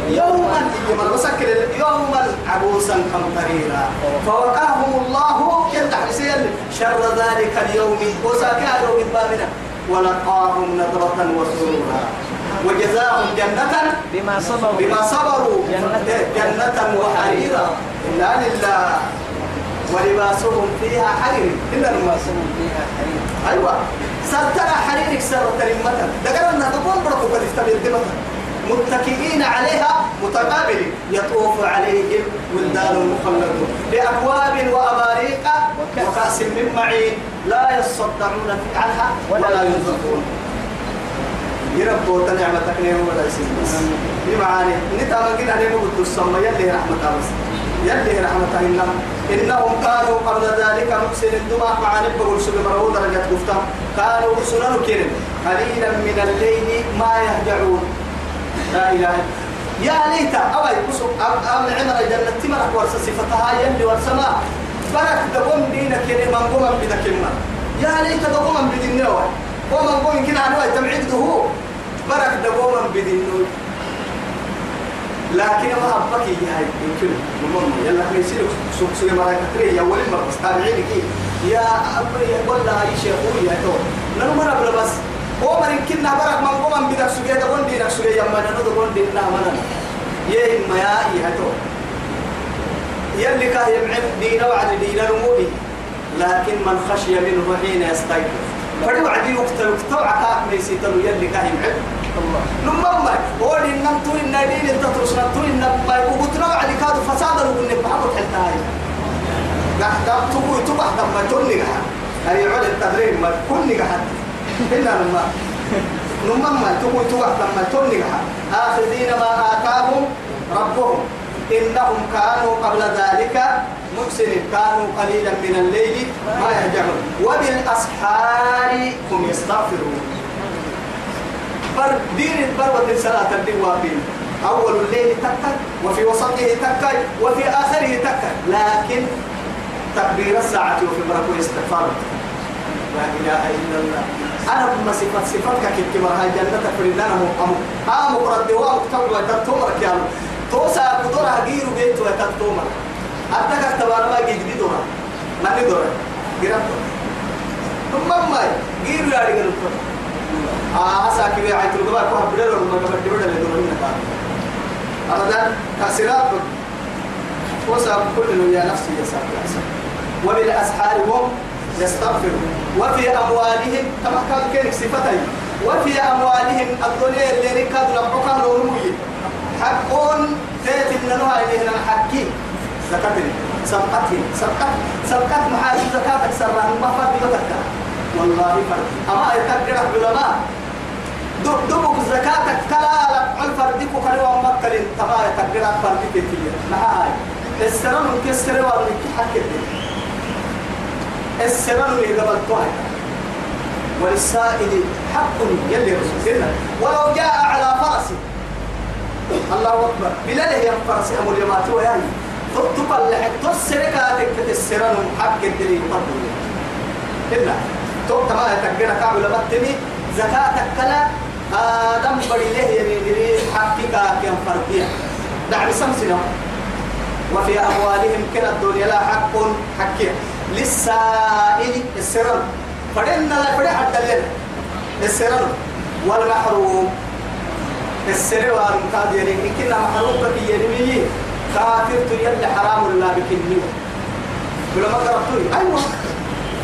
يوما يوما وسكر يوما عبوسا قمطريرا. فوقاهم الله يفتح لسيل شر ذلك اليوم. وساكا يوم بامنا ولقاهم نظرة وسرورا. وجزاهم جنة
بما صبروا.
بما صبروا.
جنة.
جنة وحريرا. إنا لله ولباسهم فيها حرير إلا
صبروا فيها حرير
أيوة. سرتنا حريرك سرت المثل دقرنا تقول بركو قد استبدل متكئين عليها متقابل يطوف عليهم ولدان مخلدون. بأكواب وأباريق وكأس من معين. لا يصدعون عنها ولا ينزفون. يربو نعمتك نعمة ولا يسير. بس بمعاني. نتا قلنا نعمة قد السمى يلي رحمة بس يلي رحمة الله. إنهم كانوا قبل ذلك محسن الدماء مع نبه رسول مرود درجة قفتا كانوا رسلا كرم قليلا من الليل ما يهجعون. لا إله إلا يا ليت أوي بصوا أم عمر جنة تمرك ورس صفتها يلي ورسما. برك دقوم دينك كريم من قوم بدك يا ليت دقوم نوع ومن قوم كنا عنوى تمعيد هو برك بدين نوع لكن ما أبقى هاي يمكن. المهم يلا في يصير. سوق سوق مرة كتير يا ولي مرة بس. تابعيني كي. يا أبري يقول لها أي شيء قوي يا تو. نو مرة بلا بس. هو مرة يمكن نبرك من قوم بدك سوق هذا قول دينك سوق. يا ما نو قول ديننا ما يا ما يا يا تو. يلي كاه يمعن دينا وعد دينا رموني لكن من خشي منه حين يستيقظ. فدي وعدي وقت وقت عكاك ميسيتلو يلي كاه يمعن.
الله.
نمما هو إن تو إن دين أنت ترسل تو إن ما وقتنا على كاد فسادا وقلنا بحبط حتى هاي؟ قاعد تقول تبع دم توني قاعد. هاي عود التدريب ما كوني قاعد. إلا نما نمما تقول تبع دم توني قاعد. آخذين ما آتاهم ربهم. إنهم كانوا قبل ذلك محسنين. كانوا قليلا من الليل ما يهجعون. وبالأسحار هم يستغفرون. بر دين البر ودين صلاة الدين أول الليل تكا وفي وسطه تكا وفي آخره تكا لكن تكبير الساعة وفي مركو استغفار لا إله إلا الله. أنا بما صفات صفاتك كنت مرها جنة فريدنا مقام ها مقرد وام كتب وتتومر كيانو توسا قدرها غير بيت وتتومر أتك تبارا ما جيد بدورا ما بدورا غيرت ثم ما غير يا رجال آه هسا كبير عيت الجبار كوه بدل ولا ما بدل بدل اللي دورنا كان. أبدا كسرات وسا كل يا نفسي يا ساتر وبالأسحار هم يستغفرون. وفي أموالهم كما كان كينك صفتين وفي أموالهم الدنيا اللي ركض نبقى نورمي حقون تيت إننا إلينا حكي زكاتني سبقتهم سبقت سبقت محاسب زكاتك سرها ما فرد بتكا والله فرد. أما يتقرح علماء دبك زكاتك كلا لك عن فردك وكلوا مكة تما يتقرح فردك كتير معاي السرم كسر والك حكي السرم اللي. قبل طوعي وللسائل حق يلي رسولنا ولو جاء على فرس الله أكبر. بلاله يا فرس أمر يمات وياي تطبع لحق تسرقاتك السرم حق الدليل قبل إلا. تو تما يتقرا كعب لبتني زكاتك كلا آدم بدي له يمين حقك كم فرقيا دعم سمسنا وفي أموالهم كلا الدنيا لا حق حكي للسائل السرم فدنا لا حد لنا السرم والمحروم. السر والمقاد يعني كنا محروم كي يرمي كافر يلي حرام الله بكنيو ولما قرأتوي أيوه.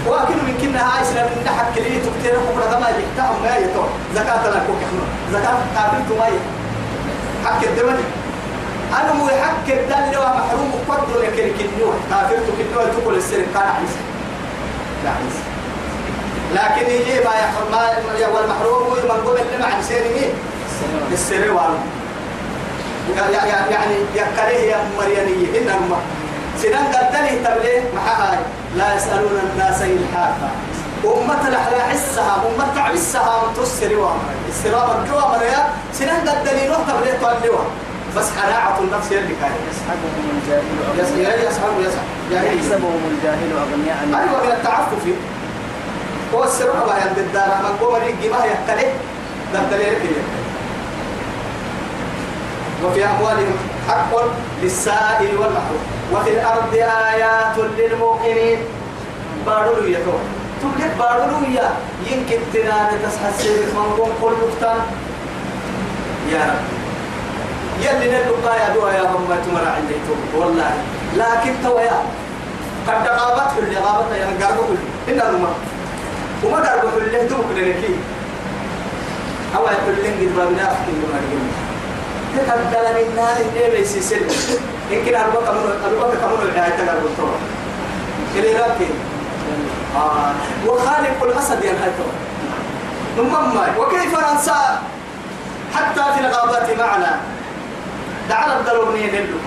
واكل من كنا سنة من نحك كليه تكتير بكرة ما يحتاهم ما يتو زكاة لا كوك إحنا. زكاة قابلت ما حق الدمني أنا مو حق الدم لو محروم قدر لكن كنيو كافرت كنيو تقول السر كان عيسى لا عيسى لكن يجي ما يحرم ما والمحروم من قبل لما عن مين السر والو يعني يكره يا مريانية. إنما سنان قدني تبليه محاها لا يسألون الناس إلحافا أمة لحلا حسها أمة عسها تسر وامر السراب الجوا مريا سنان قدني نوح تبليه توليوا بس حراعة النفس يلي كان
يسحبهم الجاهل أغنياء
يسحب يسحب
يحسبهم الجاهل أغنياء
أيوة من التعفف. هو السراب عند الدار. من قوم ريق ما يحتله دبدليه كده وفي أموالهم حق للسائل والمحروم. وفي الأرض آيات للموقنين بارو يتو تبلك بارو يا. يمكن تنان تسحسر منكم كل مختان يا رب. يلي نلقى يا دوا يا هم تمر عندي والله. لكن تو يا. قد غابت اللي غابت يا قربوا إن الماء وما قربوا اللي دوك لنكي أو يقول لين قد بابنا أحكي تقدر من النار اللي بيسي سلم يمكن أربعة كمون أربعة كمون الحياة تقدر بالطبع إلى لكن آه وخالق الأسد الحيطة ثم وكيف ننسى حتى في الغابات معنا دعنا الدلونين اللو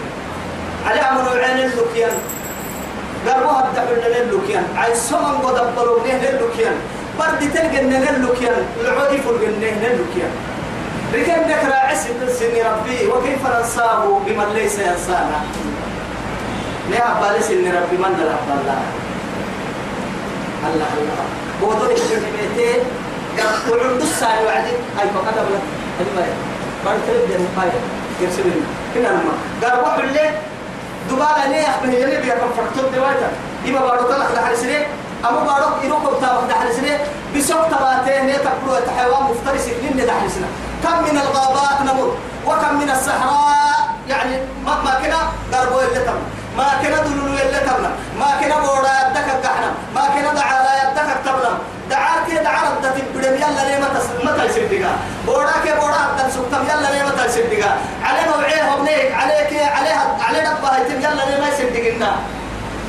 على عمل عين اللوكيان قربوا هبدا من اللوكيان عاي سمن قد أبلوا نه اللوكيان برد تلقى نه اللوكيان العودي فوق نه لكن ذكر عسل السن ربي وكيف ننساه بمن ليس ينسانا؟ نعم بالس إن ربي من لا الله؟ الله الله. بودو يكتبتين وعند الساعة وعدي أي فقط أبلا ما بعد تريد أن يقايا يرسلني كنا نما قال روح الليل دبالة ليه أخبه يلي بيكم فرطوب دواتا إما بارو طلق سنة أما بارو إروكم تابق دحل سنة بسوق تباتين نتقلوا تحيوان مفترس لن دحل سنة كم من الغابات نمر وكم من الصحراء يعني ما ما كنا قربوا اللي تم ما كنا دلولو اللي تمنا ما كنا بورا يدك الدحنا ما كنا دعالا يدك التبنا دعار كي دعار الدتي بدم يلا ليه ما تس ما تلسل دقا بورا كي بورا الدم سكتم يلا ليه ما تلسل دقا عليه موعيه وبنيك عليك عليها عليه دبا هيتم يلا ليه ما يسل دقنا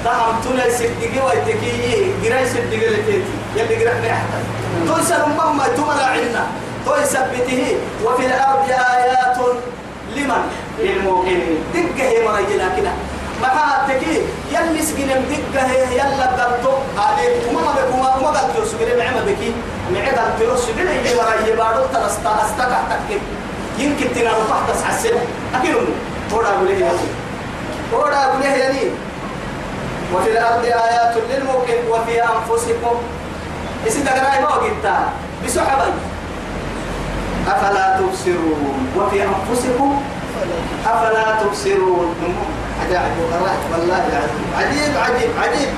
تهم تنا يسل دقي ويتكي جرا يسل دقي لتيتي يلي جرا نحتاج تويسر مما تملا عنا تويثبته وفي الأرض آيات لمن؟ للموقنين دقة هي مريجنا كده. ما تكي يلي سجن دقة هي يلا قلتو عليك وما ما بكما وما قلتو سجن معما بكي. معي قلتو سجن هي مريجي بارو ترستا استكع تكي يمكن تنام تحت حسنا أكيد هو أقول ليه هو أقول ليه يعني وفي الأرض آيات للموقن وفي أنفسكم. إذا تقرأي ما وقتها بسحبي أفلا تبصرون؟ وفي أنفسكم أفلا تبصرون؟ عجائب. والله العظيم. عجيب عجيب عجيب.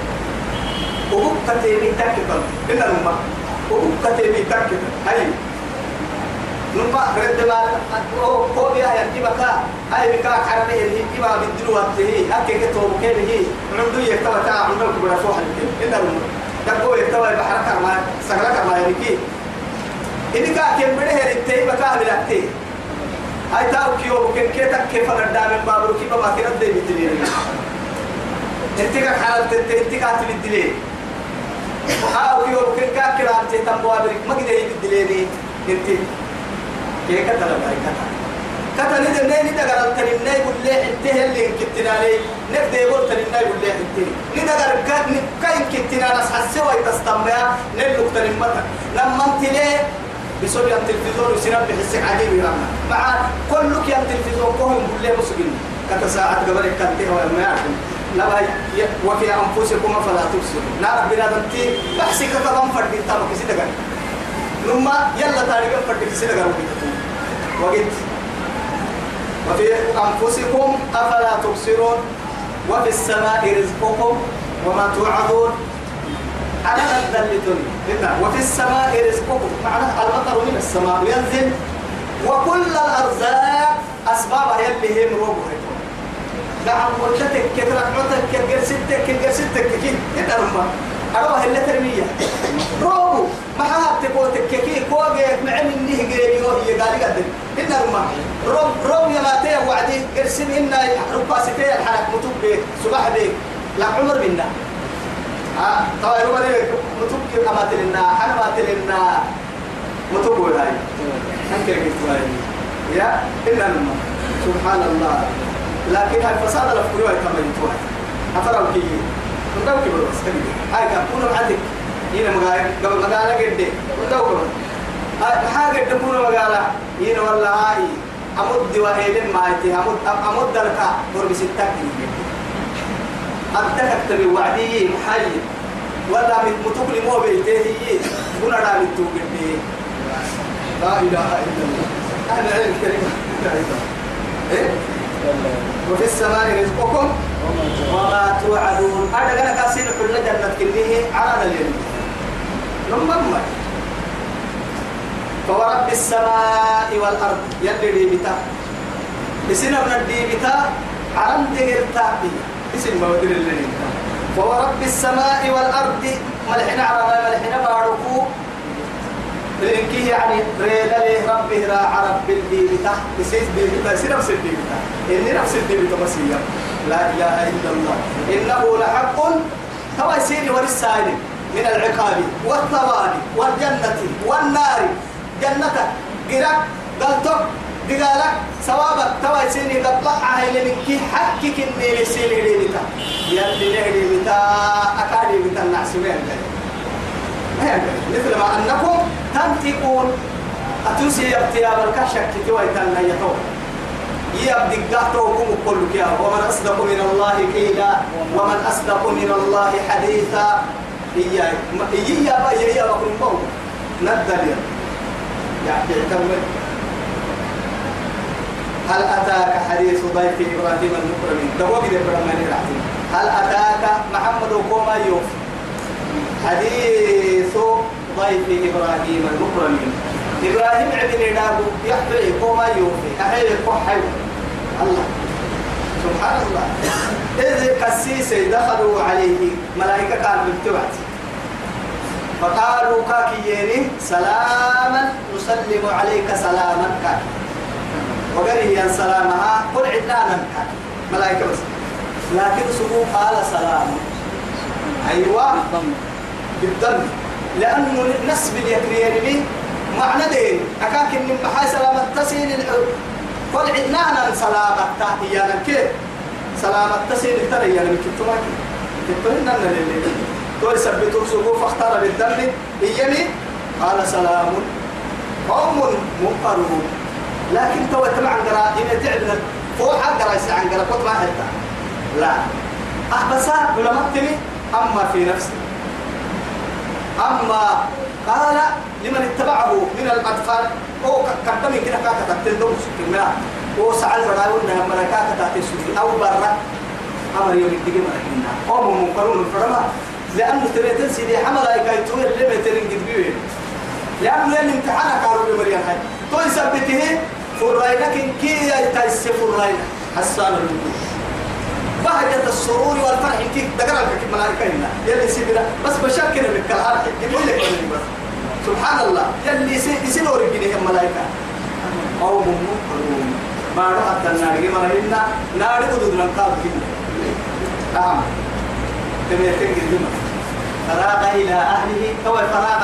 تكتب إن الماء وبكة تيمي تكتب هاي. نما رد ما هو هو يا يا كيبكا هاي بكا كارني اللي كيبا بدلو وقته. هكي كتو كيله عنده يكتب تا عنده كبر فوح إن الماء تقول يكتب بحركة ما سهلة ما يبكي إني كا كم بده هرتي بكا بلاتي هاي تاو كيو بكن كيتا كيف نردا من بابرو كيف ما كنا دي بدلي انت كا حالت انت انت كا تبدلي هاو كيو بكن كا كرا انت تنبوا بريك ما كده يبدلي ني انت كيف كتا لا باي كتا كتا ندم ني ندغر التنين ني بولي انت اللي كتنا لي نبدا يقول تنين ني بولي انت ندغر كات كاين كتنا ناس حسوا يتستمع نلوك تنين متى لما انت ليه بسبب التلفزيون وسنب بحسك عجيب يرانا مع كل لك يا التلفزيون كهم بلي مسجين كتا ساعة قبل كنتي وما يعرفون نبا وفي أنفسكم فلا تبصرون نار بنادمتي بحسك كتبان فردي تابا كسي تغن نما يلا تاريخ فردي كسي تغن وقت. وفي أنفسكم أفلا تبصرون. وفي السماء رزقكم وما توعدون. على الدلتني وفي السماء رزقكم. معناه المطر من السماء ينزل وكل الأرزاق أسبابها يلي هي مروبها نعم ولتك كتر عتك كتر ستك كتر ستك كي كتر ما أروح اللي ترمية روبو ما حاب تقول تككي كوجي مع من نه جيري وهي قال قدر إن رما روب روب يا ما تي وعدي ارسم إن ربا ستي الحرك متوب صباح بيك لا عمر منا. آه طبعا يوم اللي متوب كما تلنا حنا تلنا متوب هاي أنك قلت يا إن رما سبحان الله لكن هاي فساد الأفكار يتوه هاي والله هاي أمد وهيدن ما أمد أمد دركا قرب ستة أبتك تبي وعدي محي ولا متقل مو بيتي كنا دام توقدي لا إله إلا الله. أنا علم كلمة إيه؟ وفي السماء رزقكم. وما توعدون. هذا كان كاسين كل جنة كله على اليمين لما فورب السماء والأرض. يلي ديبتا اسم ابن الديبتا عرم ديرتا اسم مودر اللي فورب السماء والأرض. ملحنا على ملحنا باركو لإنكي يعني ريلا لي ربي را عرب بالديبتا بسيس ديبتا سي نفس الديبتا إني نفس الديبتا مسيح لا إله إلا الله. إنه لحق. هو يسير ورسائل من العقاب والثواب والجنة والنار. جنتك قرق قلتك دقالك سوابك توا سيني قد طلع لك كي حكك إني سيني ليبتا يلي نهدي بتا أكادي بتا النعسمين مثل ما أنكم تنتقون أتوسي يبتياب الكشك كتوى يتنى يتوى يبدي قهتوكم كل كيا. ومن أصدق من الله قيلا. ومن أصدق من الله حديثا. إياي. با إياي با كن قوم ندل يعني تعتمد هل أتاك حديث ضيف إبراهيم المكرمين؟ دوق دي برمان هل أتاك محمد وكوما يوف حديث ضيف إبراهيم المكرمين. إبراهيم عبد نابو يحفظ كوما يوفي أحيي كحي الله. سبحان الله. إذ كسيسي دخلوا عليه. ملائكة كانوا بالتوعد فقالوا كاكييني سلاما نسلم عليك سلاما. كاكي وقال سلامها. قل عدنا ملائكة بس. لكن سبو قال سلام. أيوة. بالضم لأنه نسب اليكريين معنى دين. أكاك من بحاي سلامة تسين قل عدنا سلامة تحيانا كيف سلامة تسين ترى يعني كتبها كتبها إننا للي تقول سبتوا سبو فاختار بالدم. إياني قال سلام. قوم منقرون لكن تو تبع قراء إن تعلم فوق قراء عن قراء قط ما حتى لا. أحبسا علماء تمي أما في نفسي. أما قال لمن اتبعه من الأطفال هو كتمي كده كاكا تتلدوم سكنا هو سعال برايون نهم ملكاكا تاتي سوري أو برا. أمر يوم الدقي مرحينا أو منقرون الفرما لأنه تبيتن سيدي حمل أي كايتوه اللي بيترين قد بيوين. لأنه لأن امتحانا قالوا بمريان هاي. تو يثبته فرائنك كي يتايس فرائنا حسان الوجود بهجة السرور والفرح كي تقرأ لك ملائكة إلا. يلي سيبنا. بس بشكل لك الحرح يقول لك بس سبحان الله يلي يسين ورقيني هم ملائكة. أو ممكن ما حتى النار ما رهينا نار قدود من قاب كنا نعم. تميتين قدما فراغ إلى أهله. هو فراغ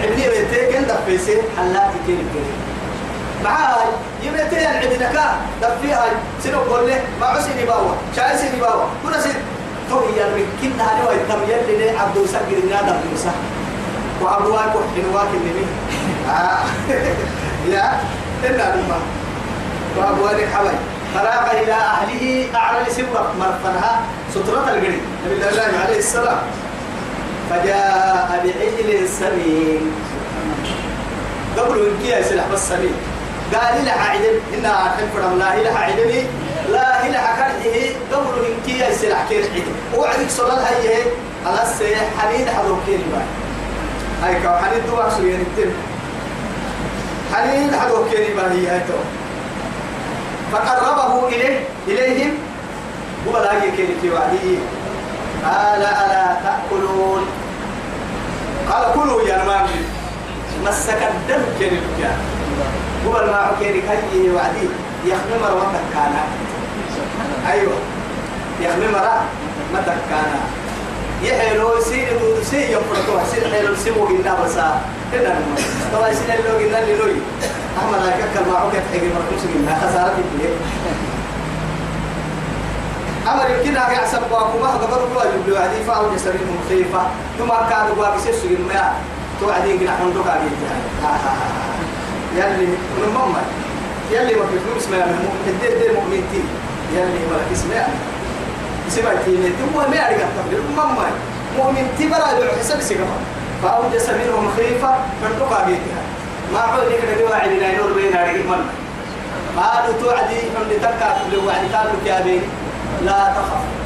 الفرما ابني بيتي كن دفيسي حلاتي كين كين معاي يبيتي عندنا كا دفيها سنو قول له ما عسيني باوا شاي سيني باوا. كنا سين تو يا كنا هذا ويتم يلي لي عبد السجد نادى عبد السجد وأبواك وحنواك النبي آه. [laughs] يا إلا لما وأبواك حبايب فراغ إلى أهله أعلى سوى مرفنها سترة القريب. نبي الله عليه السلام. فجاء بعجل سمين. قبل إن كيا سلح بس سمين قال لها عدل إن أحب فرم لا إله عدل لا إله كرهه قبل إن كيا سلح كير عدل وعدك صلاة هي على السيح حنين حضر كير باي هاي كو حنين دوا سوين التم حنين حضر كير باي هي هاتو فقربه إليه إليهم. هو لا يكير في وعديه قال ألا تأكلون؟ قال كلوا يا مامي مسك الدم كيري لك هو الماء كيري كي وعدي يخمم روتك كان. أيوة. يخمم مرة متى كان يحلو سير دود سي يفرطوا سير حلو سيمو إلا بسا. إلا طبعا سير اللو إلا اللي لوي أحمد لك كلمة عكت حقي مرقوس منها. خسارة في أمر أن يحسب واكما قبل واجب له عدي فأو جسرهم خيفة. ثم كان واقع سيسو ما توعدين كنا حندوك عليه يلي من ماما. يلي ما في فلوس ما المؤمن الدير دير مؤمن تي. يلي ما في اسمه. اسمه تي. ثم ما يعرف تقدر ماما. مؤمن تي برا حسب سيكما فأوجس منهم خيفة. حندوك عليه ما عود لك ندوا عدنا نور بين من قالوا توعدي حمد تكا لو وعد قالوا يا بيني لا تخف